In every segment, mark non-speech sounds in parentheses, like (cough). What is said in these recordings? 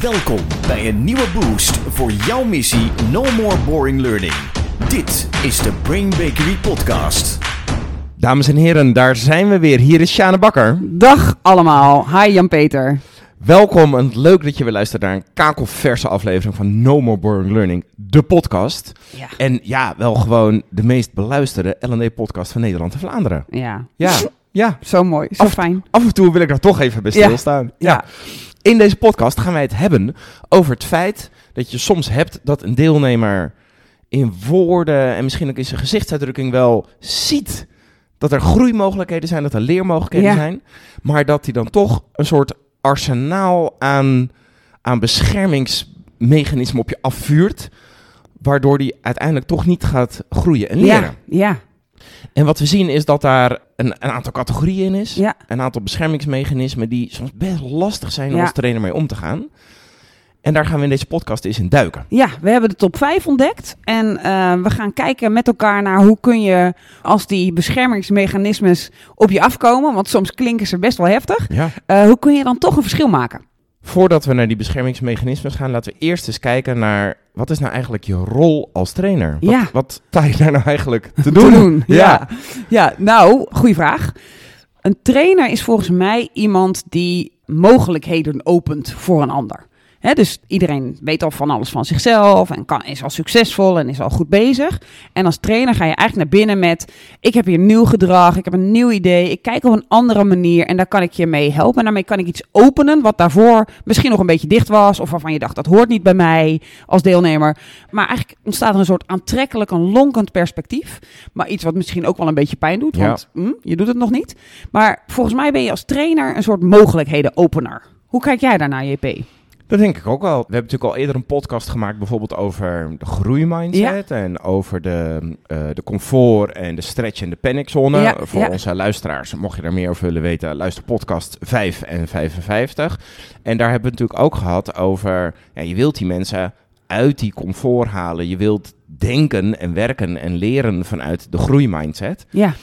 Welkom bij een nieuwe boost voor jouw missie No More Boring Learning. Dit is de Brain Bakery Podcast. Dames en heren, daar zijn we weer. Hier is Sjane Bakker. Dag allemaal. Hi Jan-Peter. Welkom en leuk dat je weer luistert naar een kakelverse aflevering van No More Boring Learning, de podcast. Ja. En ja, wel gewoon de meest beluisterde L&D-podcast van Nederland en Vlaanderen. Ja, Ja, ja. zo mooi. Zo Af- fijn. Af en toe wil ik daar toch even bij Ja. stilstaan. Ja. In deze podcast gaan wij het hebben over het feit dat je soms hebt dat een deelnemer in woorden en misschien ook in zijn gezichtsuitdrukking wel ziet dat er groeimogelijkheden zijn, dat er leermogelijkheden Ja. zijn, maar dat hij dan toch een soort arsenaal aan, aan beschermingsmechanismen op je afvuurt, waardoor hij uiteindelijk toch niet gaat groeien en leren. Ja, ja, En wat we zien is dat daar een, een aantal categorieën in is ja. een aantal beschermingsmechanismen die soms best lastig zijn om als trainer mee om te gaan. En daar gaan we in deze podcast eens in duiken. Ja, we hebben de top 5 ontdekt. En eh, we gaan kijken met elkaar naar hoe kun je, als die beschermingsmechanismes op je afkomen, want soms klinken ze best wel heftig, Ja. eh, hoe kun je dan toch een verschil maken? Voordat we naar die beschermingsmechanismen gaan, laten we eerst eens kijken naar wat is nou eigenlijk je rol als trainer? Wat, Ja. wat sta je daar nou eigenlijk te doen. Ja. Ja. ja, nou, goede vraag. Een trainer is volgens mij iemand die mogelijkheden opent voor een ander. Dus iedereen weet al van alles van zichzelf en kan, is al succesvol en is al goed bezig. En als trainer ga je eigenlijk naar binnen met: ik heb hier nieuw gedrag, ik heb een nieuw idee, ik kijk op een andere manier en daar kan ik je mee helpen. En daarmee kan ik iets openen wat daarvoor misschien nog een beetje dicht was of waarvan je dacht dat hoort niet bij mij als deelnemer. Maar eigenlijk ontstaat er een soort aantrekkelijk, een lonkend perspectief. Maar iets wat misschien ook wel een beetje pijn doet, Ja. want hm, je doet het nog niet. Maar volgens mij ben je als trainer een soort mogelijkheden-opener. Hoe kijk jij daarnaar, JP? Dat denk ik ook wel. We hebben natuurlijk al eerder een podcast gemaakt bijvoorbeeld over de groeimindset en over de, eh, de comfort en de stretch en de paniczone. Ja, Voor ja. onze luisteraars, mocht je daar meer over willen weten, luister podcast 5 en 55. En daar hebben we het natuurlijk ook gehad over, je wilt die mensen uit die comfort halen. Je wilt denken en werken en leren vanuit de groeimindset. Ja.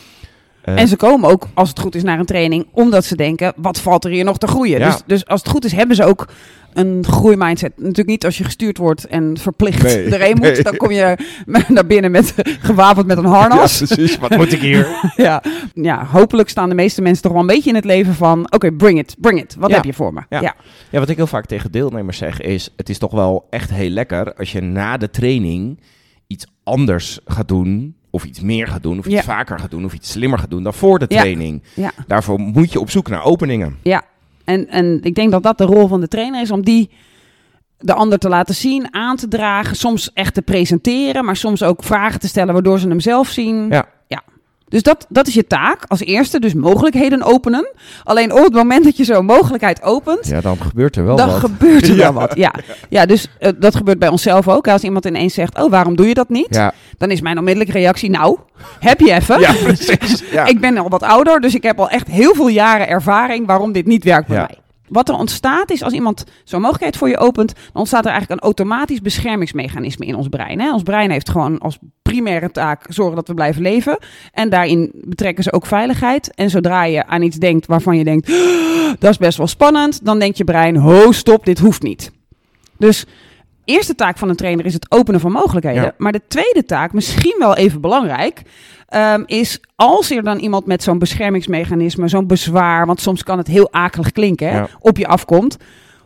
Eh, En ze komen ook, als het goed is, naar een training, omdat ze denken, wat valt er hier nog te groeien? Ja. Dus, dus als het goed is, hebben ze ook een groeimindset. Natuurlijk niet als je gestuurd wordt en verplicht Nee, (laughs) erheen moet. Dan kom je (laughs) naar binnen met, gewapend met een (laughs) harnas. Ja, precies. Wat moet ik hier? Ja. ja, hopelijk staan de meeste mensen toch wel een beetje in het leven van... Oké, bring it, bring it. Wat Ja. heb je voor me? Ja. Ja. Ja, wat ik heel vaak tegen deelnemers zeg is: het is toch wel echt heel lekker als je na de training iets anders gaat doen, of iets meer gaat doen, of iets Ja. vaker gaat doen, of iets slimmer gaat doen dan voor de Ja. training. Ja. Daarvoor moet je op zoek naar openingen. Ja, en, en ik denk dat dat de rol van de trainer is om die de ander te laten zien, aan te dragen, soms echt te presenteren, maar soms ook vragen te stellen waardoor ze hem zelf zien. Ja. Dus dat, dat is je taak als eerste, dus mogelijkheden openen. Alleen op het moment dat je zo'n mogelijkheid opent, Ja, dan gebeurt er wel dan wat. gebeurt er Ja. wel wat. Ja, ja dus eh, dat gebeurt bij onszelf ook. Als iemand ineens zegt, oh, waarom doe je dat niet? Ja, Dan is mijn onmiddellijke reactie, nou, heb je even? ja precies. Ja. (laughs) Ik ben al wat ouder, dus ik heb al echt heel veel jaren ervaring waarom dit niet werkt bij mij. Wat er ontstaat is, als iemand zo'n mogelijkheid voor je opent, dan ontstaat er eigenlijk een automatisch beschermingsmechanisme in ons brein. Hè? Ons brein heeft gewoon als primaire taak zorgen dat we blijven leven. En daarin betrekken ze ook veiligheid. En zodra je aan iets denkt waarvan je denkt, "Ah, dat is best wel spannend, dan denkt je brein, ho, stop, dit hoeft niet. Dus eerste taak van een trainer is het openen van mogelijkheden. Ja. Maar de tweede taak, misschien wel even belangrijk, ehm, is als er dan iemand met zo'n beschermingsmechanisme, zo'n bezwaar, want soms kan het heel akelig klinken, hè, Ja. op je afkomt.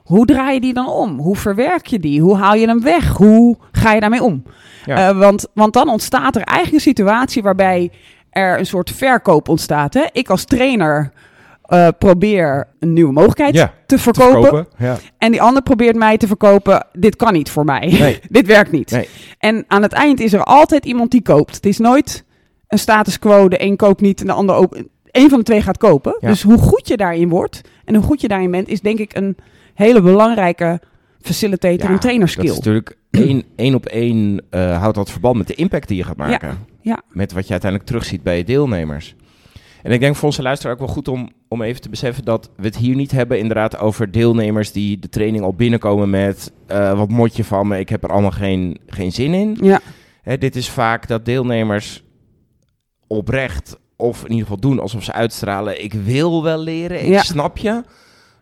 Hoe draai je die dan om? Hoe verwerk je die? Hoe haal je hem weg? Hoe ga je daarmee om? Ja. Eh, want, want dan ontstaat er eigenlijk een situatie waarbij er een soort verkoop ontstaat. Hè? Ik als trainer eh, probeer een nieuwe mogelijkheid Ja, te te verkopen. Ja. En die ander probeert mij te verkopen, dit kan niet voor mij. Nee. (laughs) dit werkt niet. Nee. En aan het eind is er altijd iemand die koopt. Het is nooit een status quo, de een koopt niet en de ander ook. Eén van de twee gaat kopen. Ja. Dus hoe goed je daarin wordt en hoe goed je daarin bent, is denk ik een hele belangrijke facilitator en Dat trainerskill. is natuurlijk één, één op één eh, houdt dat verband met de impact die je gaat maken. ja. Met wat je uiteindelijk terugziet bij je deelnemers. En ik denk voor onze luisteraar ook wel goed om, om even te beseffen dat we het hier niet hebben inderdaad over deelnemers die de training al binnenkomen met eh, wat mot je van me, ik heb er allemaal geen, geen zin in. Ja, Hè, dit is vaak dat deelnemers oprecht of in ieder geval doen alsof ze uitstralen, ik wil wel leren, ik Ja. snap je.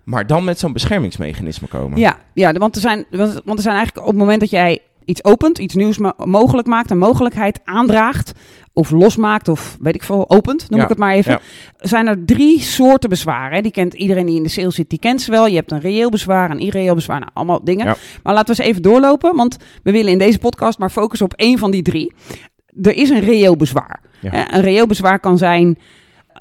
Maar dan met zo'n beschermingsmechanisme komen. Ja, ja want, er zijn, want er zijn eigenlijk op het moment dat jij iets opent, iets nieuws mo- mogelijk maakt, een mogelijkheid aandraagt, of losmaakt, of weet ik veel, opent, noem Ja, ik het maar even, ja. zijn er drie soorten bezwaren. hè. Die kent iedereen die in de sales zit, die kent ze wel. Je hebt een reëel bezwaar, een irreëel bezwaar, nou, allemaal dingen. Ja. Maar laten we eens even doorlopen, want we willen in deze podcast maar focussen op één van die drie. Er is een reëel bezwaar. Hè, Een reëel bezwaar kan zijn.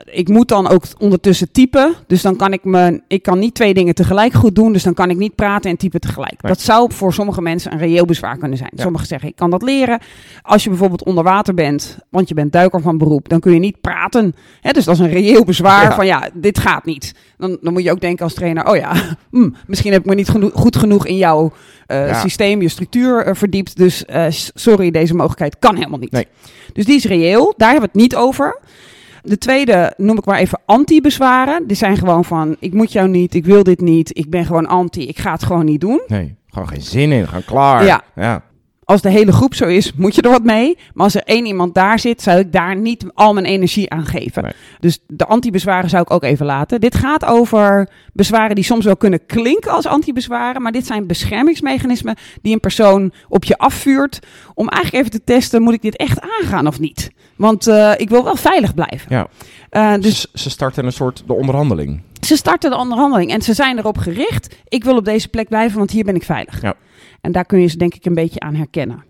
Ik moet dan ook ondertussen typen. Dus dan kan ik me. Ik kan niet twee dingen tegelijk goed doen. Dus dan kan ik niet praten en typen tegelijk. Nee. Dat zou voor sommige mensen een reëel bezwaar kunnen zijn. Ja. Sommigen zeggen: ik kan dat leren. Als je bijvoorbeeld onder water bent, want je bent duiker van beroep, dan kun je niet praten. Hè, dus dat is een reëel bezwaar Ja. van ja, dit gaat niet. Dan, dan moet je ook denken als trainer: oh ja, (laughs) hm, misschien heb ik me niet geno- goed genoeg in jouw eh, Ja. systeem, je structuur eh, verdiept. Dus eh, sorry, deze mogelijkheid kan helemaal niet. Nee. Dus die is reëel. Daar hebben we het niet over. De tweede noem ik maar even anti-bezwaren. Die zijn gewoon van, ik moet jou niet, ik wil dit niet, ik ben gewoon anti, ik ga het gewoon niet doen. Nee, gewoon geen zin in. Gaan klaar. Ja. ja. Als de hele groep zo is, moet je er wat mee. Maar als er één iemand daar zit, zou ik daar niet al mijn energie aan geven. Nee. Dus de anti-bezwaren zou ik ook even laten. Dit gaat over bezwaren die soms wel kunnen klinken als anti-bezwaren. Maar dit zijn beschermingsmechanismen die een persoon op je afvuurt. Om eigenlijk even te testen, moet ik dit echt aangaan of niet? Want eh, ik wil wel veilig blijven. Ja. Eh, dus Dus ze starten een soort de onderhandeling. ze starten de onderhandeling en ze zijn erop gericht. Ik wil op deze plek blijven, want hier ben ik veilig. Ja. En daar kun je ze denk ik een beetje aan herkennen.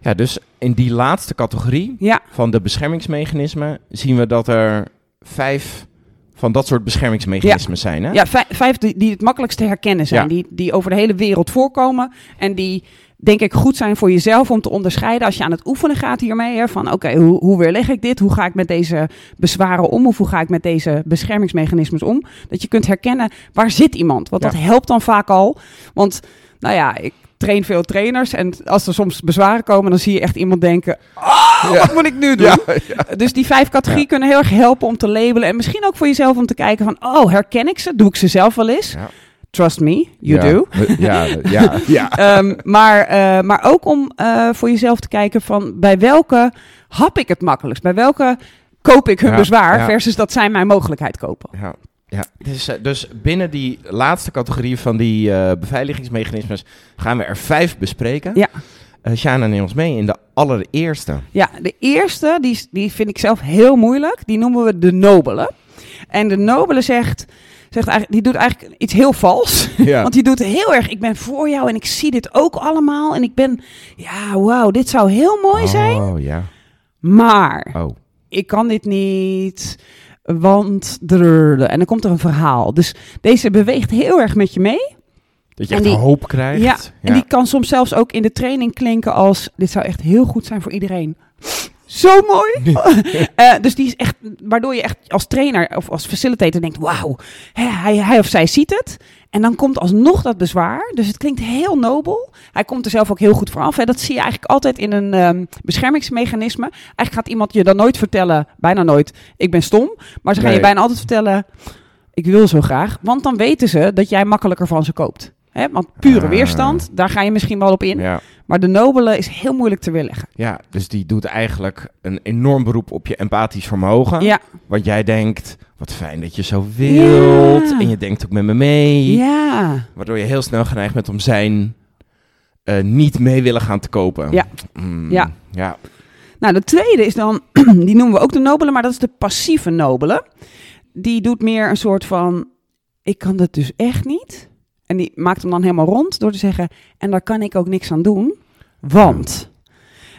Ja, dus in die laatste categorie Ja, van de beschermingsmechanismen zien we dat er vijf van dat soort beschermingsmechanismen zijn. Hè? ja vij- vijf die, die het makkelijkst te herkennen zijn. Ja. Die, die over de hele wereld voorkomen. En die denk ik goed zijn voor jezelf om te onderscheiden als je aan het oefenen gaat hiermee. Hè, van oké, hoe, hoe weerleg ik dit? Hoe ga ik met deze bezwaren om? Of hoe ga ik met deze beschermingsmechanismes om? Dat je kunt herkennen waar zit iemand. Want dat helpt dan vaak al. Want nou ja, ik train veel trainers. En als er soms bezwaren komen, dan zie je echt iemand denken... Oh, Ja. wat moet ik nu doen? Ja, ja. Dus die vijf categorieën kunnen heel erg helpen om te labelen. En misschien ook voor jezelf om te kijken van... Oh, herken ik ze? Doe ik ze zelf wel eens? Trust me, you do. Ja, ja, ja. (laughs) Ehm, maar, eh, maar ook om eh, voor jezelf te kijken van... Bij welke hap ik het makkelijkst? Bij welke koop ik hun bezwaar? Versus dat zij mijn mogelijkheid kopen. Ja, ja. Dus, eh, dus binnen die laatste categorie van die eh, beveiligingsmechanismes gaan we er vijf bespreken. Ja. Eh Shana, neem ons mee in de allereerste. Ja, de eerste, die, die vind ik zelf heel moeilijk. Die noemen we de nobele. En de nobele zegt... Zegt eigenlijk, die doet eigenlijk iets heel vals. (laughs) Ja. Want die doet heel erg, ik ben voor jou en ik zie dit ook allemaal. En ik ben, ja, wauw, dit zou heel mooi zijn. Oh, ja. Maar Oh. ik kan dit niet, want... En dan komt er een verhaal. Dus deze beweegt heel erg met je mee. Dat je En echt die- hoop krijgt. Ja, en die kan soms zelfs ook in de training klinken als... dit zou echt heel goed zijn voor iedereen. Zo mooi! (laughs) Eh, dus die is echt, waardoor je echt als trainer of als facilitator denkt... wauw, hij, hij of zij ziet het. En dan komt alsnog dat bezwaar. Dus het klinkt heel nobel. Hij komt er zelf ook heel goed voor af. Hè. Dat zie je eigenlijk altijd in een ehm, beschermingsmechanisme. Eigenlijk gaat iemand je dan nooit vertellen, bijna nooit, ik ben stom. Maar ze gaan Nee. je bijna altijd vertellen, ik wil zo graag. Want dan weten ze dat jij makkelijker van ze koopt. Hè? Want pure Ah. weerstand, daar ga je misschien wel op in. Ja. Maar de nobele is heel moeilijk te weerleggen. ja, dus die doet eigenlijk een enorm beroep op je empathisch vermogen. Ja, Want jij denkt, wat fijn dat je zo wilt. Ja. En je denkt ook met me mee. ja, Waardoor je heel snel geneigd bent om zijn eh, niet mee willen gaan te kopen. Ja. Mm, Ja. ja. Nou, de tweede is dan, (clears throat) die noemen we ook de nobele, maar dat is de passieve nobele. Die doet meer een soort van, ik kan dat dus echt niet. En die maakt hem dan helemaal rond door te zeggen, en daar kan ik ook niks aan doen, want...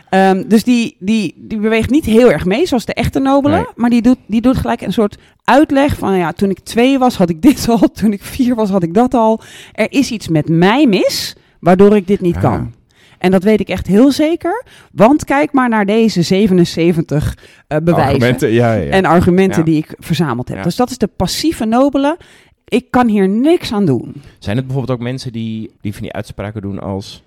Ehm, dus die, die, die beweegt niet heel erg mee, zoals de echte nobele. Nee. Maar die doet, die doet gelijk een soort uitleg van... ja, toen ik twee was, had ik dit (laughs) al. Toen ik vier was, had ik dat al. Er is iets met mij mis, waardoor ik dit niet kan. En dat weet ik echt heel zeker. Want kijk maar naar deze 77 eh, bewijzen Argumenten, ja, ja, ja. en argumenten die ik verzameld heb. Dus dat is de passieve nobele. Ik kan hier niks aan doen. Zijn het bijvoorbeeld ook mensen die, die van die uitspraken doen als...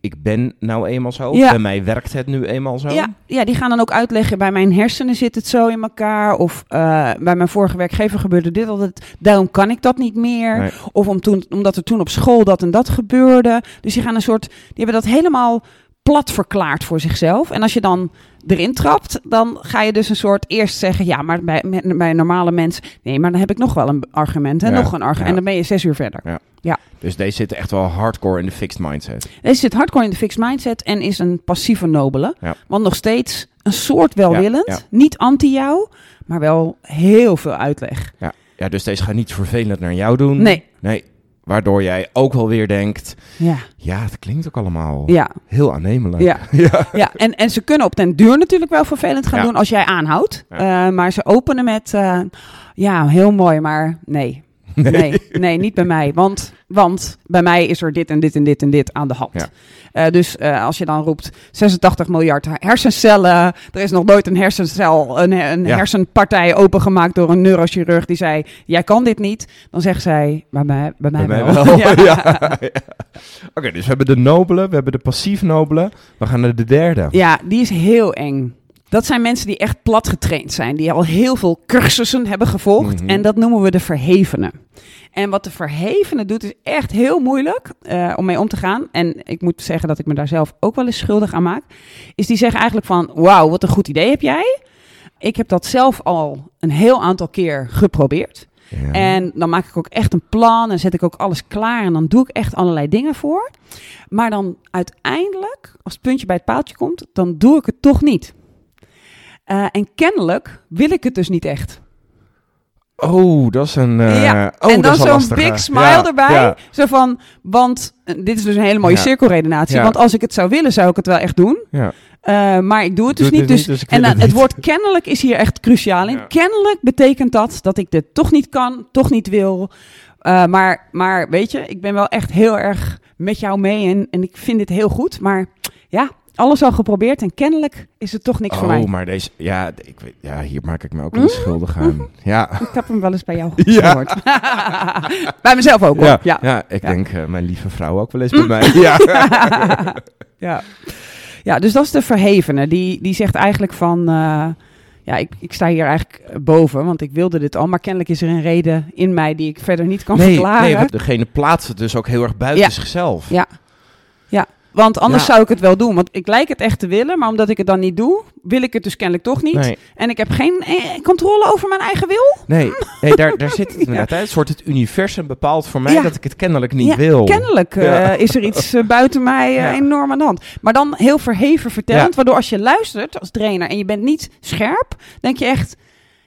Ik ben nou eenmaal zo, Ja. bij mij werkt het nu eenmaal zo. Ja, ja, die gaan dan ook uitleggen, bij mijn hersenen zit het zo in elkaar. Of eh, bij mijn vorige werkgever gebeurde dit altijd, daarom kan ik dat niet meer. Nee. Of om toen, omdat er toen op school dat en dat gebeurde. Dus die gaan een soort, die hebben dat helemaal plat verklaart voor zichzelf. En als je dan erin trapt, dan ga je dus een soort eerst zeggen: ja, maar bij, met- bij normale mensen, nee, maar dan heb ik nog wel een argument en Ja, nog een argument. ja. En dan ben je zes uur verder. Dus deze zitten echt wel hardcore in de fixed mindset. Deze zit hardcore in de fixed mindset en is een passieve nobele. Ja. Want nog steeds een soort welwillend, Ja, ja. niet anti jou, maar wel heel veel uitleg. Ja. ja, dus deze gaat niet vervelend naar jou doen. Nee. Nee, waardoor jij ook wel weer denkt... Ja, Ja, het klinkt ook allemaal ja, heel aannemelijk. ja. (laughs) ja. ja. En, en ze kunnen op den duur natuurlijk wel vervelend gaan Ja. doen als jij aanhoudt. Eh, maar ze openen met, eh, ja, heel mooi, maar nee. Nee, nee, niet bij mij. Want, want bij mij is er dit en dit en dit en dit aan de hand. Ja. Eh, dus eh, als je dan roept 86 miljard hersencellen. Er is nog nooit een hersencel, een, een Ja. hersenpartij opengemaakt door een neurochirurg die zei: Jij kan dit niet. Dan zegt zij: Bij mij, bij mij, Bij mij wel. wel. (laughs) Ja. (laughs) Ja. Ja. Oké, dus we hebben de nobele, we hebben de passief nobele. We gaan naar de derde. Ja, die is heel eng. Dat zijn mensen die echt plat getraind zijn, die al heel veel cursussen hebben gevolgd. Mhm. En dat noemen we de verhevenen. En wat de verhevene doet, is echt heel moeilijk eh, om mee om te gaan. En ik moet zeggen dat ik me daar zelf ook wel eens schuldig aan maak. Is die zeggen eigenlijk van, wauw, wat een goed idee heb jij. Ik heb dat zelf al een heel aantal keer geprobeerd. Ja. En dan maak ik ook echt een plan en zet ik ook alles klaar. En dan doe ik echt allerlei dingen voor. Maar dan uiteindelijk, als het puntje bij het paaltje komt, dan doe ik het toch niet. Eh, en kennelijk wil ik het dus niet echt. Oh, dat is een... eh, ja. oh, en dat dan zo'n big smile Ja, erbij. ja. Zo van, want eh, dit is dus een hele mooie cirkelredenatie. Want als ik het zou willen, zou ik het wel echt doen. Ja. Eh, maar ik doe het dus niet. dus Dus, niet, dus en dan, het woord kennelijk is hier echt cruciaal in. Kennelijk betekent dat dat ik dit toch niet kan, toch niet wil. Maar, maar weet je, ik ben wel echt heel erg met jou mee en, en ik vind dit heel goed. Maar ja, alles al geprobeerd en kennelijk is het toch niks voor mij. Oh, maar deze... Ja, ik weet, ja, hier maak ik me ook wel eens schuldig aan. (laughs) Ja. Ik heb hem wel eens bij jou (laughs) Ja. gehoord. (laughs) bij mezelf ook hoor. Ja, Ja. ja. ik Ja. Mm. denk eh, mijn lieve vrouw ook wel eens bij mij. Ja. ja. ja, dus dat is de verhevene. Die, die zegt eigenlijk van... eh, ja, ik, ik sta hier eigenlijk boven, want ik wilde dit al. Maar kennelijk is er een reden in mij die ik verder niet kan Nee, verklaren. nee, degene plaatst het dus ook heel erg buiten Ja. zichzelf. Ja. Ja, want anders Ja. zou ik het wel doen. Want ik lijk het echt te willen, maar omdat ik het dan niet doe, wil ik het dus kennelijk toch niet. Nee, En ik heb geen eh, controle over mijn eigen wil. nee, (laughs) nee daar, daar zit het inderdaad. hè. Het soort het universum bepaalt voor mij Ja. dat ik het kennelijk niet Ja, wil. Kennelijk eh, Ja. is er iets eh, buiten mij Ja. enorm aan de hand. Maar dan heel verheven vertellend, Ja. waardoor als je luistert als trainer en je bent niet scherp, denk je echt,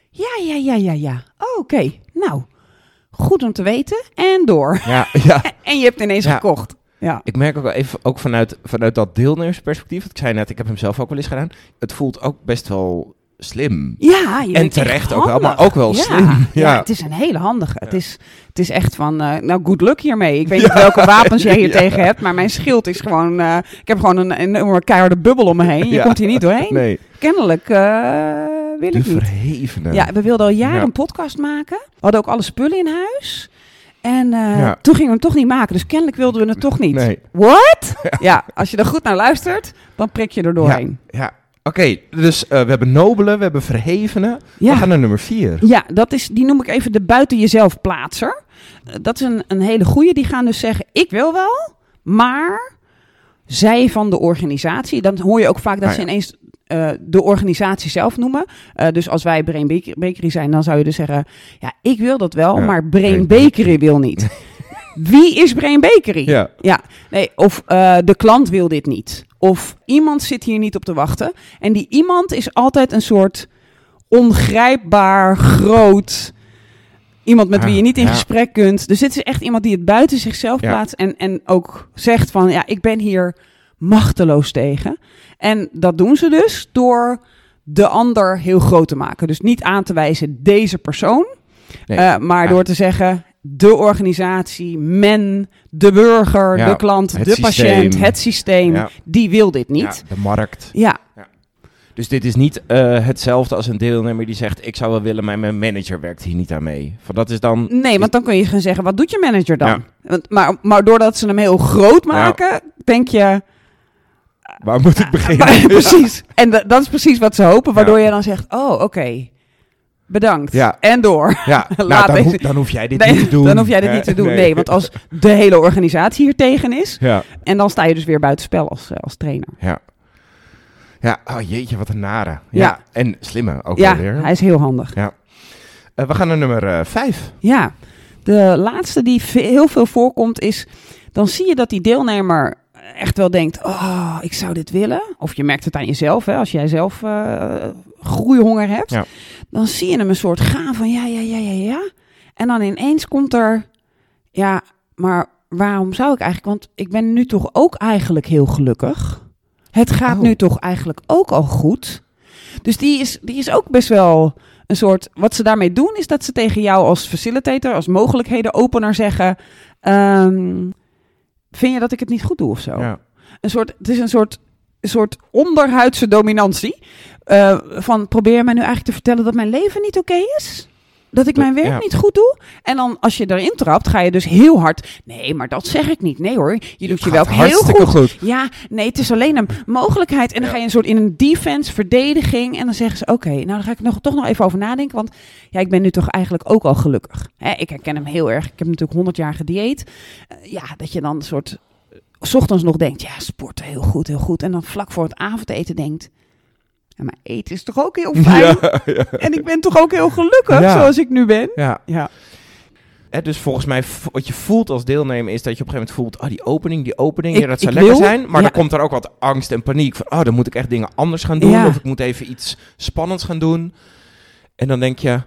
ja, ja, ja, ja, ja. Oh, Oké, nou, goed om te weten en door. Ja, ja. (laughs) En je hebt ineens Ja. gekocht. Ja. Ik merk ook wel even, ook vanuit, vanuit dat deelnemersperspectief, ik zei net, ik heb hem zelf ook wel eens gedaan. Het voelt ook best wel slim. Ja, je En terecht ook wel, maar ook wel ja. slim. Ja. (laughs) Ja. het is een hele handige. Het, is, het is echt van, eh, nou, good luck hiermee. Ik weet niet welke wapens jij (laughs) hier tegen hebt, maar mijn schild is gewoon, eh, ik heb gewoon een enorme keiharde bubbel om me heen. Je komt hier niet doorheen. Nee, Kennelijk eh, wil de ik niet. Ja, we wilden al jaren Ja. een podcast maken. We hadden ook alle spullen in huis. En eh, Ja. toen gingen we hem toch niet maken. Dus kennelijk wilden we het toch niet. Nee. What? (laughs) Ja, als je er goed naar luistert, dan prik je er doorheen. Ja, oké. dus eh, we hebben nobele, we hebben verhevene. Ja. We gaan naar nummer vier. Ja, dat is, die noem ik even de buiten jezelf plaatser. Eh, Dat is een, een hele goeie. Die gaan dus zeggen, ik wil wel, maar zij van de organisatie. Dan hoor je ook vaak dat Ah, ze ja. ineens eh, de organisatie zelf noemen. Eh, dus als wij Brain Bak- Bakery zijn, dan zou je dus zeggen... Ja, ik wil dat wel, Ja, maar Brain Bakery wil niet. (laughs) Wie is Brain Bakery? Ja. Ja, nee, of eh, de klant wil dit niet. Of iemand zit hier niet op te wachten. En die iemand is altijd een soort ongrijpbaar, groot... Iemand met wie je Ah, niet in ja. gesprek kunt. Dus dit is echt iemand die het buiten zichzelf plaatst. En, en ook zegt van, ja, ik ben hier machteloos tegen. En dat doen ze dus door de ander heel groot te maken. Dus niet aan te wijzen deze persoon. Nee. eh, maar door te zeggen, de organisatie, men, de burger, Ja, de klant, de patiënt, het systeem, Ja. die wil dit niet. Ja, de markt. Ja, Dus dit is niet eh, hetzelfde als een deelnemer die zegt... ik zou wel willen, maar mijn manager werkt hier niet aan mee. Van dat is dan... nee, want dan kun je gaan zeggen, wat doet je manager dan? Ja. Want, maar, maar doordat ze hem heel groot maken, denk je, Waar moet ik beginnen? Maar- precies. En da- dat is precies wat ze hopen, waardoor je dan zegt: Oh, oké. bedankt. Ja. En door. Ja, (laughs) nou, Laat dan, deze- hoef, dan hoef jij dit Nee, niet te doen. dan hoef jij dit hè? niet te doen. Nee. want als de hele organisatie hier tegen is, Ja, en dan sta je dus weer buitenspel als, eh, als trainer. ja. Ja, oh jeetje, wat een nare. Ja, Ja. en slimme ook Ja, wel weer. hij is heel handig. Ja. Eh, we gaan naar nummer eh, vijf. Ja, de laatste die heel veel voorkomt is, dan zie je dat die deelnemer echt wel denkt, oh, ik zou dit willen. Of je merkt het aan jezelf, hè, als jij zelf eh, groeihonger hebt. Ja. Dan zie je hem een soort gaan van ja, ja, ja, ja, ja. En dan ineens komt er, ja, maar waarom zou ik eigenlijk, want ik ben nu toch ook eigenlijk heel gelukkig. Het gaat Oh. nu toch eigenlijk ook al goed. Dus die is, die is ook best wel een soort. Wat ze daarmee doen, is dat ze tegen jou als facilitator, als mogelijkheden opener zeggen. ehm, vind je dat ik het niet goed doe of zo? Ja. Een soort, het is een soort, een soort onderhuidse dominantie. eh, van probeer mij nu eigenlijk te vertellen dat mijn leven niet oké is? Dat ik mijn werk ja. niet goed doe? En dan als je erin trapt, ga je dus heel hard. Nee, maar dat zeg ik niet. Nee hoor, je doet je wel heel goed. goed. Ja, nee, het is alleen een mogelijkheid. En dan Ja. ga je een soort in een defense, verdediging. En dan zeggen ze, oké, nou dan ga ik nog, toch nog even over nadenken. Want ja, ik ben nu toch eigenlijk ook al gelukkig. Hè, ik herken hem heel erg. Ik heb natuurlijk 100 jaar gedieet. Eh, ja, dat je dan een soort... eh, 's ochtends nog denkt, ja, sporten heel goed, heel goed. En dan vlak voor het avondeten denkt... Ja, maar eten is toch ook heel (laughs) fijn? Ja, ja. En ik ben toch ook heel gelukkig Ja. zoals ik nu ben? ja. Ja, Hè, dus volgens mij, wat je voelt als deelnemer is dat je op een gegeven moment voelt, oh die opening, die opening, Ik- ja, dat zou lekker wil, zijn. Maar ja. dan komt er ook wat angst en paniek van, oh dan moet ik echt dingen anders gaan doen. Ja. Of ik moet even iets spannends gaan doen. En dan denk je,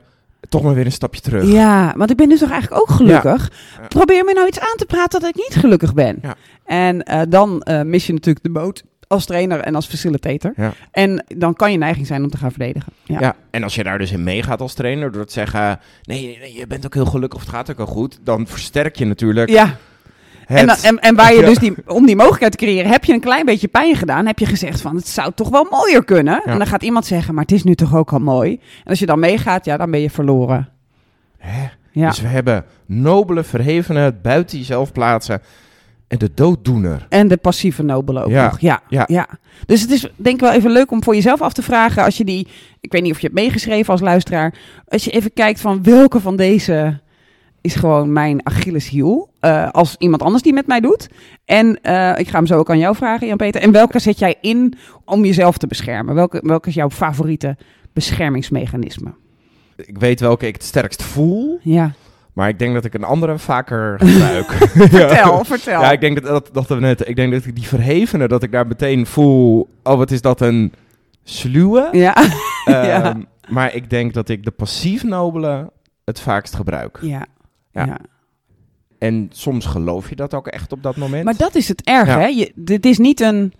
toch maar weer een stapje terug. Ja, want ik ben nu toch eigenlijk ook gelukkig. Ja. Probeer me nou iets aan te praten dat ik niet gelukkig ben. Ja. En eh, dan eh, mis je natuurlijk de boot als trainer en als facilitator. Ja. En dan kan je neiging zijn om te gaan verdedigen. Ja. Ja, en als je daar dus in meegaat als trainer, door te zeggen, nee, je bent ook heel gelukkig of het gaat ook al goed, dan versterk je natuurlijk Ja. het. En, dan- en, en waar je Ja. dus die, om die mogelijkheid te creëren, heb je een klein beetje pijn gedaan. Heb je gezegd van, het zou toch wel mooier kunnen. En dan gaat iemand zeggen, maar het is nu toch ook al mooi. En als je dan meegaat, ja, dan ben je verloren. Hè? Ja. Dus we hebben nobele, verhevene, het buiten jezelf plaatsen en de dooddoener. En de passieve nobele ook Ja, nog. Ja, ja. ja. Dus het is denk ik wel even leuk om voor jezelf af te vragen. Als je die, ik weet niet of je hebt meegeschreven als luisteraar. Als je even kijkt van welke van deze is gewoon mijn Achilleshiel. eh als iemand anders die met mij doet. En eh, ik ga hem zo ook aan jou vragen, Jan-Peter. En welke zet jij in om jezelf te beschermen? Welke, welke is jouw favoriete beschermingsmechanisme? Ik weet welke ik het sterkst voel, Ja, maar ik denk dat ik een andere vaker (laughs) gebruik. vertel, (laughs) vertel. Ja, ik denk dat, dat, dat we net, ik denk dat ik die verhevene, dat ik daar meteen voel, oh wat is dat een sluwe. ja. (laughs) ja. Ehm, Maar ik denk dat ik de passief nobele het vaakst gebruik. ja. Ja. ja. En soms geloof je dat ook echt op dat moment. Maar dat is het erg, hè? Je, dit is niet een,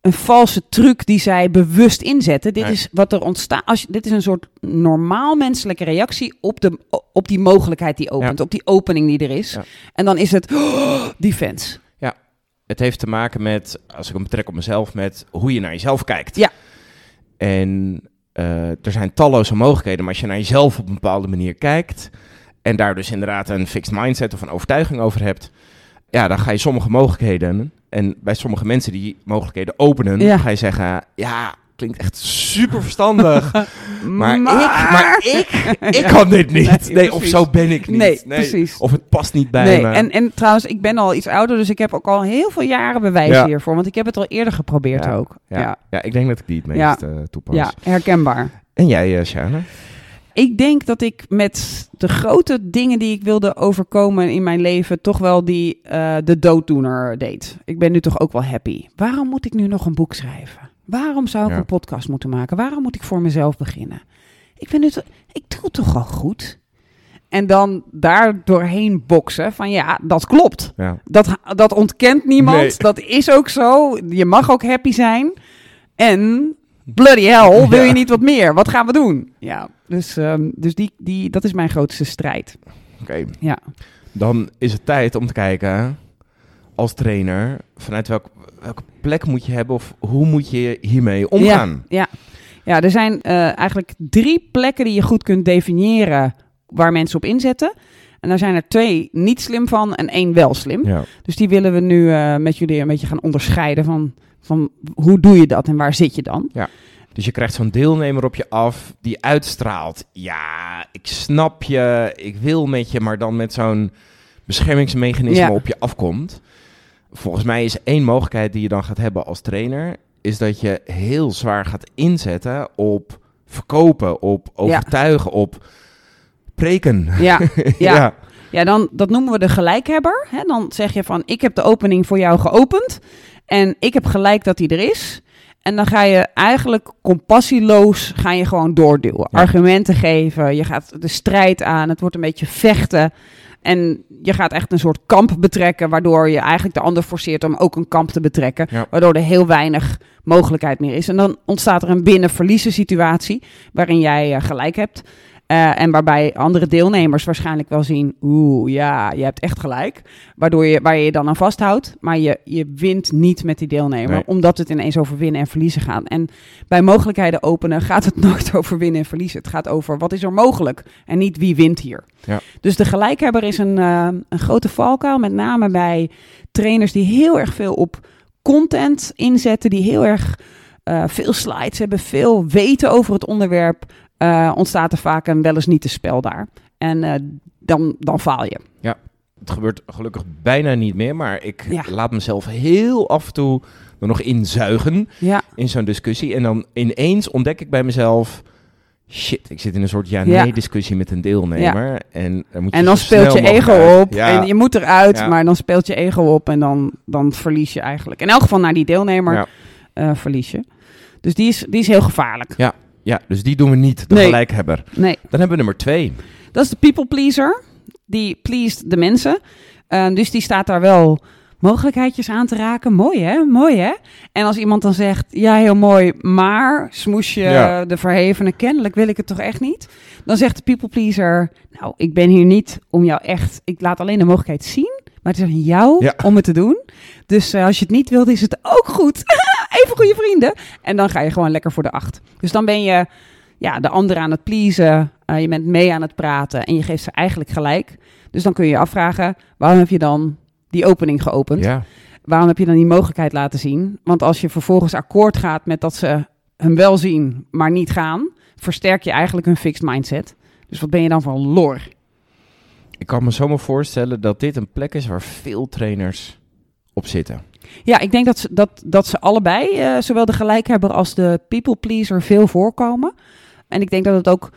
een valse truc die zij bewust inzetten. Dit Nee. is wat er ontstaat. Als je, dit is een soort normaal menselijke reactie op, de, op die mogelijkheid die opent, Ja. op die opening die er is. Ja. En dan is het oh, defense. Het heeft te maken met, als ik hem betrek op mezelf, met hoe je naar jezelf kijkt. Ja. En eh, er zijn talloze mogelijkheden, maar als je naar jezelf op een bepaalde manier kijkt en daar dus inderdaad een fixed mindset of een overtuiging over hebt, ja, dan ga je sommige mogelijkheden, en bij sommige mensen die mogelijkheden openen, Ja. ga je zeggen, ja, klinkt echt super verstandig, (laughs) maar, Maar- ik, maar (laughs) ik, ik kan dit niet. Nee, Nee, of zo ben ik niet. Nee, precies. Of het past niet bij Nee, me. en, en trouwens, ik ben al iets ouder, dus ik heb ook al heel veel jaren bewijs Ja. hiervoor. Want ik heb het al eerder geprobeerd Ja. ook. ja, Ja, ik denk dat ik die het meest eh, toepas. ja herkenbaar. En jij, uh, Shana? Ik denk dat ik met de grote dingen die ik wilde overkomen in mijn leven, toch wel die eh, de dooddoener deed. Ik ben nu toch ook wel happy. Waarom moet ik nu nog een boek schrijven? Waarom zou ik Ja. een podcast moeten maken? Waarom moet ik voor mezelf beginnen? Ik, ben nu ik doe het toch al goed? En dan daar doorheen boksen van ja, dat klopt. Ja. Dat, dat ontkent niemand. Nee. Dat is ook zo. Je mag ook happy zijn. En bloody hell, (laughs) wil Ja. je niet wat meer? Wat gaan we doen? Ja, dus, ehm, dus die, die, dat is mijn grootste strijd. Oké. Ja. Dan is het tijd om te kijken, als trainer, vanuit welk, welke plek moet je hebben of hoe moet je hiermee omgaan? Ja, ja er zijn eh, eigenlijk drie plekken die je goed kunt definiëren waar mensen op inzetten. En daar zijn er twee niet slim van en één wel slim. Ja. Dus die willen we nu eh, met jullie een beetje gaan onderscheiden van, van hoe doe je dat en waar zit je dan. Ja. Dus je krijgt zo'n deelnemer op je af die uitstraalt. Ja, ik snap je, ik wil met je, maar dan met zo'n beschermingsmechanisme Ja. op je afkomt. Volgens mij is één mogelijkheid die je dan gaat hebben als trainer, is dat je heel zwaar gaat inzetten op verkopen, op overtuigen, op preken. Ja, (laughs) ja. ja. Ja, dan, dat noemen we de gelijkhebber. Hè? Dan zeg je van, ik heb de opening voor jou geopend en ik heb gelijk dat die er is. En dan ga je eigenlijk compassieloos ga je gewoon doorduwen. Ja. Argumenten geven, je gaat de strijd aan, het wordt een beetje vechten. En je gaat echt een soort kamp betrekken, waardoor je eigenlijk de ander forceert om ook een kamp te betrekken. Ja. Waardoor er heel weinig mogelijkheid meer is. En dan ontstaat er een binnen-verliezen situatie, waarin jij eh, gelijk hebt. Eh, en waarbij andere deelnemers waarschijnlijk wel zien, oeh, ja, je hebt echt gelijk. Waardoor je, waar je je dan aan vasthoudt, maar je, je wint niet met die deelnemer, Nee. omdat het ineens over winnen en verliezen gaat. En bij mogelijkheden openen gaat het (laughs) nooit over winnen en verliezen. Het gaat over wat is er mogelijk en niet wie wint hier. Ja. Dus de gelijkhebber is een, eh, een grote valkuil, met name bij trainers die heel erg veel op content inzetten, die heel erg eh, veel slides hebben, veel weten over het onderwerp, eh, ontstaat er vaak een wel eens niet te spel daar. En eh, dan, dan faal je. Het gebeurt gelukkig bijna niet meer, maar ik Ja. laat mezelf heel af en toe er nog inzuigen Ja, in zo'n discussie. En dan ineens ontdek ik bij mezelf... Shit, ik zit in een soort ja-nee Ja. discussie met een deelnemer. En, dan moet en dan speelt je ego uit. op Ja. en je moet eruit, Ja. maar dan speelt je ego op en dan, dan verlies je eigenlijk. In elk geval naar die deelnemer Ja. eh, verlies je. Dus die is, die is heel gevaarlijk. Ja, dus die doen we niet, de Nee. gelijkhebber. Nee, Dan hebben we nummer twee. dat is de people pleaser. Die pleased de mensen. Eh, dus die staat daar wel mogelijkheidjes aan te raken. Mooi hè, mooi hè. En als iemand dan zegt, ja heel mooi, maar smoes je Ja. de verhevene, kennelijk wil ik het toch echt niet. Dan zegt de people pleaser, nou ik ben hier niet om jou echt, ik laat alleen de mogelijkheid zien. Maar het is aan jou Ja. om het te doen. Dus eh, als je het niet wilt, is het ook goed. (laughs) Even goede vrienden. En dan ga je gewoon lekker voor de acht. Dus dan ben je ja, de ander aan het pleasen. eh, je bent mee aan het praten en je geeft ze eigenlijk gelijk. Dus dan kun je je afvragen, waarom heb je dan die opening geopend? Ja. Waarom heb je dan die mogelijkheid laten zien? Want als je vervolgens akkoord gaat met dat ze hem wel zien, maar niet gaan, versterk je eigenlijk hun fixed mindset. Dus wat ben je dan van lor? Ik kan me zomaar voorstellen dat dit een plek is waar veel trainers op zitten. Ja, ik denk dat ze, dat, dat ze allebei, eh, zowel de gelijkhebber als de people pleaser, veel voorkomen. En ik denk dat het ook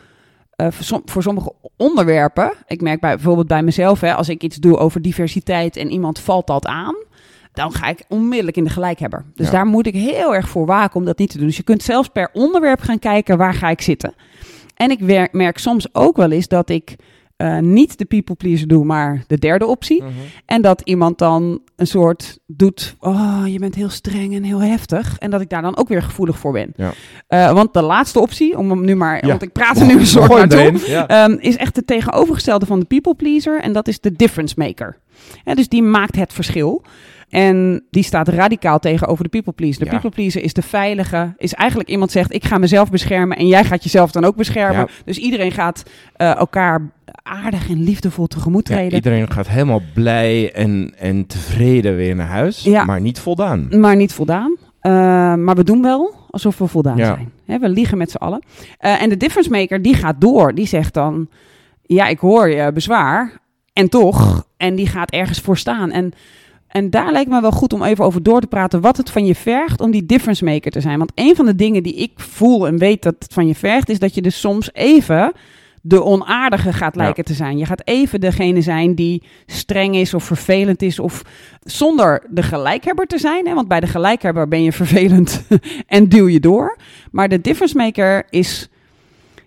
eh, voor, som- voor sommige onderwerpen, ik merk bij, bijvoorbeeld bij mezelf, hè, als ik iets doe over diversiteit en iemand valt dat aan, dan ga ik onmiddellijk in de gelijkhebber. Dus Ja. daar moet ik heel erg voor waken om dat niet te doen. Dus je kunt zelfs per onderwerp gaan kijken waar ga ik zitten. En ik merk soms ook wel eens dat ik eh, niet de people pleaser doe, maar de derde optie. En dat iemand dan een soort doet, oh, je bent heel streng en heel heftig. En dat ik daar dan ook weer gevoelig voor ben. Ja. Eh, want de laatste optie, om hem nu maar, Ja. want ik praat er nu een soort naartoe. Ja. Ehm, is echt het tegenovergestelde van de people pleaser. En dat is de difference maker. Ja, dus die maakt het verschil. En die staat radicaal tegenover de people pleaser. De Ja. people pleaser is de veilige. Is eigenlijk iemand zegt: Ik ga mezelf beschermen. En jij gaat jezelf dan ook beschermen. Ja. Dus iedereen gaat eh, elkaar aardig en liefdevol tegemoet Ja, treden. iedereen gaat helemaal blij en, en tevreden weer naar huis, maar niet voldaan. maar niet voldaan. Eh, maar we doen wel alsof we voldaan zijn. We liegen met z'n allen. Eh, en de difference maker die gaat door. Die zegt dan, ja, ik hoor je bezwaar. En toch. En die gaat ergens voor staan. En, en daar lijkt me wel goed om even over door te praten. Wat het van je vergt om die difference maker te zijn. Want een van de dingen die ik voel en weet dat het van je vergt... is dat je dus soms even de onaardige gaat Ja. lijken te zijn. Je gaat even degene zijn die streng is of vervelend is... of zonder de gelijkhebber te zijn. Hè? Want bij de gelijkhebber ben je (laughs) vervelend en duw je door. Maar de difference maker is,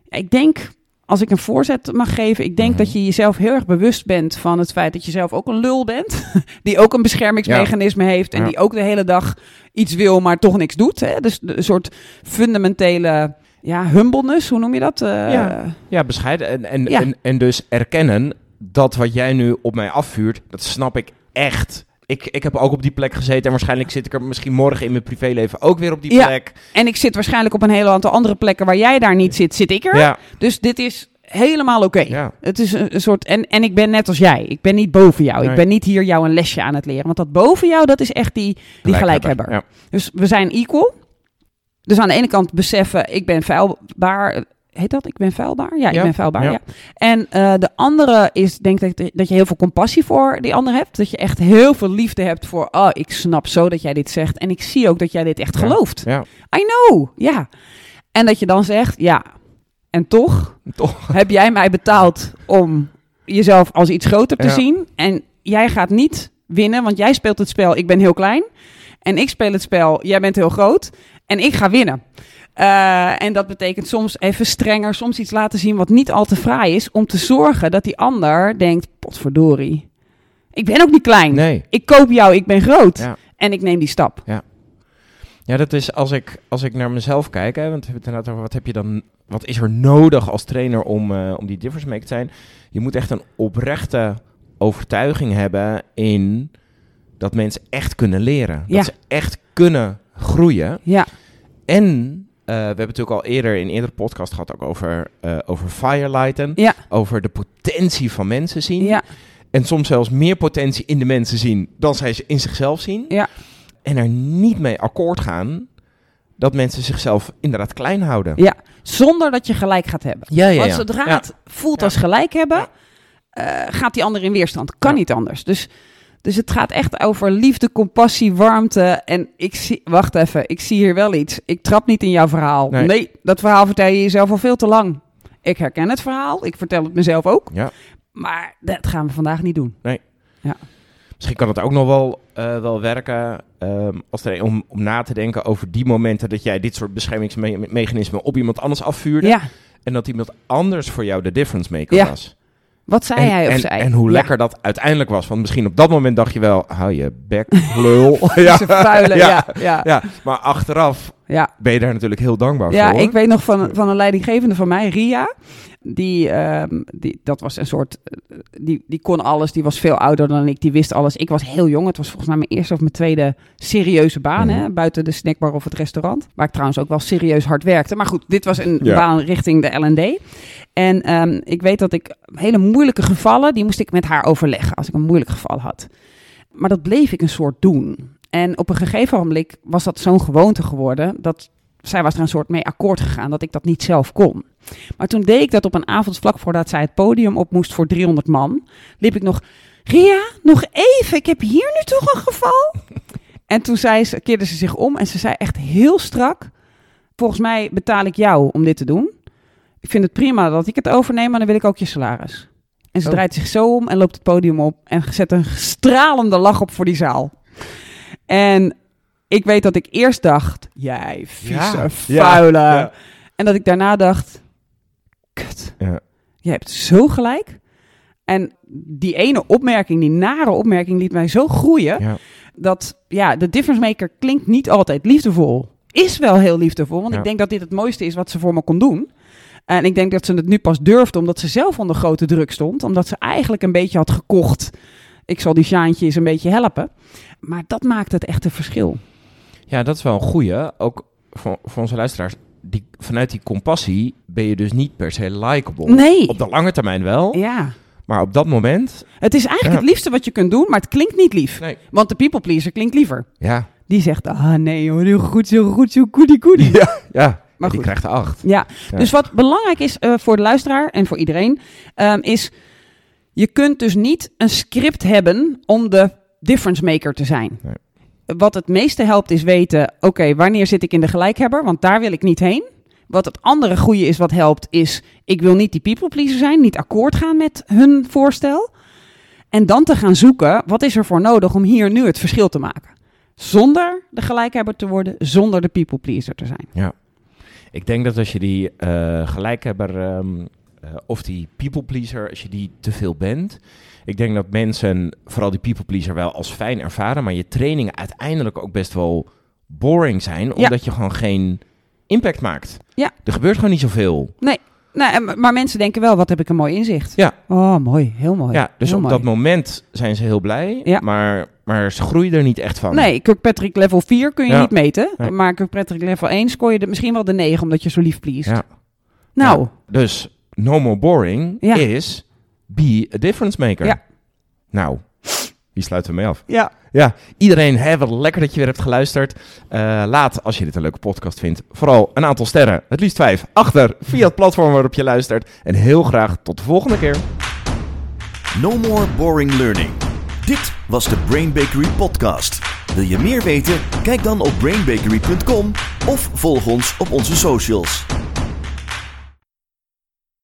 ik denk, als ik een voorzet mag geven, ik denk Mhm. dat je jezelf heel erg bewust bent van het feit dat je zelf ook een lul bent. (laughs) Die ook een beschermingsmechanisme heeft en Ja. die ook de hele dag iets wil, maar toch niks doet. Hè? Dus een soort fundamentele ja, humbleness, hoe noem je dat? Eh, Ja. Ja, bescheiden. En, en. En, en dus erkennen dat wat jij nu op mij afvuurt, dat snap ik echt. Ik, ik heb ook op die plek gezeten en waarschijnlijk zit ik er misschien morgen in mijn privéleven ook weer op die Ja. plek. En ik zit waarschijnlijk op een hele aantal andere plekken waar jij daar niet zit, zit ik er. Ja, Dus dit is helemaal oké. ja. Het is een, een soort. En, en ik ben net als jij. Ik ben niet boven jou. Nee. Ik ben niet hier jou een lesje aan het leren. Want dat boven jou, dat is echt die, die gelijkhebber. Ja. Dus we zijn equal. Dus aan de ene kant beseffen, ik ben vuilbaar. Heet dat? Ik ben vuilbaar? Ja, ik Ja, ben vuilbaar, ja. ja. En eh, de andere is, denk ik, dat je heel veel compassie voor die ander hebt. Dat je echt heel veel liefde hebt voor, oh, ik snap zo dat jij dit zegt. En ik zie ook dat jij dit echt Ja. gelooft. I know, ja. En dat je dan zegt, ja, en toch toch. (laughs) heb jij mij betaald om jezelf als iets groter te zien. En jij gaat niet winnen, want jij speelt het spel, ik ben heel klein. En ik speel het spel, jij bent heel groot. En ik ga winnen. Eh, en dat betekent soms even strenger, soms iets laten zien wat niet al te fraai is. Om te zorgen dat die ander denkt, potverdorie. Ik ben ook niet klein. Nee. Ik koop jou, ik ben groot. Ja. En ik neem die stap. Ja, dat is als ik, als ik naar mezelf kijk, hè, want we hebben het over wat heb je dan, wat is er nodig als trainer om, eh, om die difference maker te zijn? Je moet echt een oprechte overtuiging hebben in dat mensen echt kunnen leren. Ja. Dat ze echt kunnen groeien. Ja, En we hebben het natuurlijk al eerder in eerdere podcast gehad ook over, eh, over firelighten. Ja. Over de potentie van mensen zien. ja, En soms zelfs meer potentie in de mensen zien dan zij ze in zichzelf zien. Ja. En er niet mee akkoord gaan dat mensen zichzelf inderdaad klein houden. ja. Zonder dat je gelijk gaat hebben. Ja, ja, Want zodra Ja. het voelt als gelijk hebben, eh, gaat die ander in weerstand. Kan niet anders. Dus, dus het gaat echt over liefde, compassie, warmte. En ik zie, wacht even, ik zie hier wel iets. Ik trap niet in jouw verhaal. Nee. Nee, dat verhaal vertel je jezelf al veel te lang. Ik herken het verhaal, ik vertel het mezelf ook. Ja. Maar dat gaan we vandaag niet doen. Misschien kan het ook nog wel, eh, wel werken ehm, als er, om, om na te denken over die momenten dat jij dit soort beschermingsmechanismen op iemand anders afvuurde. Ja, En dat iemand anders voor jou de difference maker Ja. was. Wat zei en, hij of en, zij? en hoe Ja. lekker dat uiteindelijk was. Want misschien op dat moment dacht je wel, hou je bek, lul. (laughs) Ja. (laughs) Ja. ja. Ja, Ja, maar achteraf ja. ben je daar natuurlijk heel dankbaar Ja, voor. ik weet nog van, van een leidinggevende van mij, Ria. Die, ehm, die, dat was een soort, eh, die, die kon alles, die was veel ouder dan ik, die wist alles. Ik was heel jong, het was volgens mij mijn eerste of mijn tweede serieuze baan, Mhm. hè, buiten de snackbar of het restaurant. Waar ik trouwens ook wel serieus hard werkte. Maar goed, dit was een Ja. baan richting de L&D. En ehm, ik weet dat ik hele moeilijke gevallen, die moest ik met haar overleggen als ik een moeilijk geval had. Maar dat bleef ik een soort doen. En op een gegeven moment was dat zo'n gewoonte geworden dat zij was er een soort mee akkoord gegaan dat ik dat niet zelf kon. Maar toen deed ik dat op een avond vlak voordat zij het podium op moest voor 300 man, liep ik nog, Ria, nog even, ik heb hier nu toch een geval. (laughs) en toen zei ze, keerde ze zich om en ze zei echt heel strak, volgens mij betaal ik jou om dit te doen. Ik vind het prima dat ik het overneem, maar dan wil ik ook je salaris. En ze Oh. draait zich zo om en loopt het podium op en zet een stralende lach op voor die zaal. En ik weet dat ik eerst dacht, jij vieze, Ja, vuile. ja, ja. En dat ik daarna dacht, kut, Ja. je hebt zo gelijk. En die ene opmerking, die nare opmerking, liet mij zo groeien. Ja. Dat, ja, de difference maker klinkt niet altijd liefdevol. Is wel heel liefdevol, want ik denk dat dit het mooiste is wat ze voor me kon doen. En ik denk dat ze het nu pas durfde, omdat ze zelf onder grote druk stond. Omdat ze eigenlijk een beetje had gekocht. Ik zal die Sjaantje eens een beetje helpen. Maar dat maakt het echt een verschil. Ja, dat is wel een goeie. Ook voor, voor onze luisteraars. Die, vanuit die compassie ben je dus niet per se likable. Nee. Op de lange termijn wel. Ja. Maar op dat moment... Het is eigenlijk Ja. het liefste wat je kunt doen, maar het klinkt niet lief. Nee. Want de people pleaser klinkt liever. Ja. Die zegt, ah nee hoor, heel goed, zo goed, zo goedie goedie. Ja. ja. Maar die goed. krijgt de acht. Ja, Ja. dus wat belangrijk is eh, voor de luisteraar en voor iedereen, ehm, is je kunt dus niet een script hebben om de difference maker te zijn. Nee. Wat het meeste helpt is weten, oké, wanneer zit ik in de gelijkhebber, want daar wil ik niet heen. Wat het andere goede is wat helpt, is ik wil niet die people pleaser zijn, niet akkoord gaan met hun voorstel. En dan te gaan zoeken, wat is er voor nodig om hier nu het verschil te maken? Zonder de gelijkhebber te worden, zonder de people pleaser te zijn. Ik denk dat als je die eh gelijkhebber ehm, eh, of die people pleaser, als je die te veel bent. Ik denk dat mensen vooral die people pleaser wel als fijn ervaren, maar je trainingen uiteindelijk ook best wel boring zijn, Ja. omdat je gewoon geen impact maakt. Ja. Er gebeurt gewoon niet zoveel. Nou, en- maar mensen denken wel, wat heb ik een mooi inzicht. Ja. Oh, mooi. Heel mooi. Ja, dus Heel op mooi. dat moment zijn ze heel blij, Ja. maar, maar ze groeien er niet echt van. Nee, Kirkpatrick level 4 kun je Ja. niet meten. Nee. Maar Kirkpatrick level 1 scoor je er misschien wel de 9, omdat je zo lief pleest. Ja. Nou, dus no more boring is be a difference maker. Ja. Nou, die sluiten we mee af. ja. Ja, iedereen, hè, wat lekker dat je weer hebt geluisterd. Uh, laat, als je dit een leuke podcast vindt, vooral een aantal sterren, het liefst vijf, achter via het platform waarop je luistert. En heel graag tot de volgende keer. No more boring learning. Dit was de Brain Bakery podcast. Wil je meer weten? Kijk dan op brainbakery.com of volg ons op onze socials.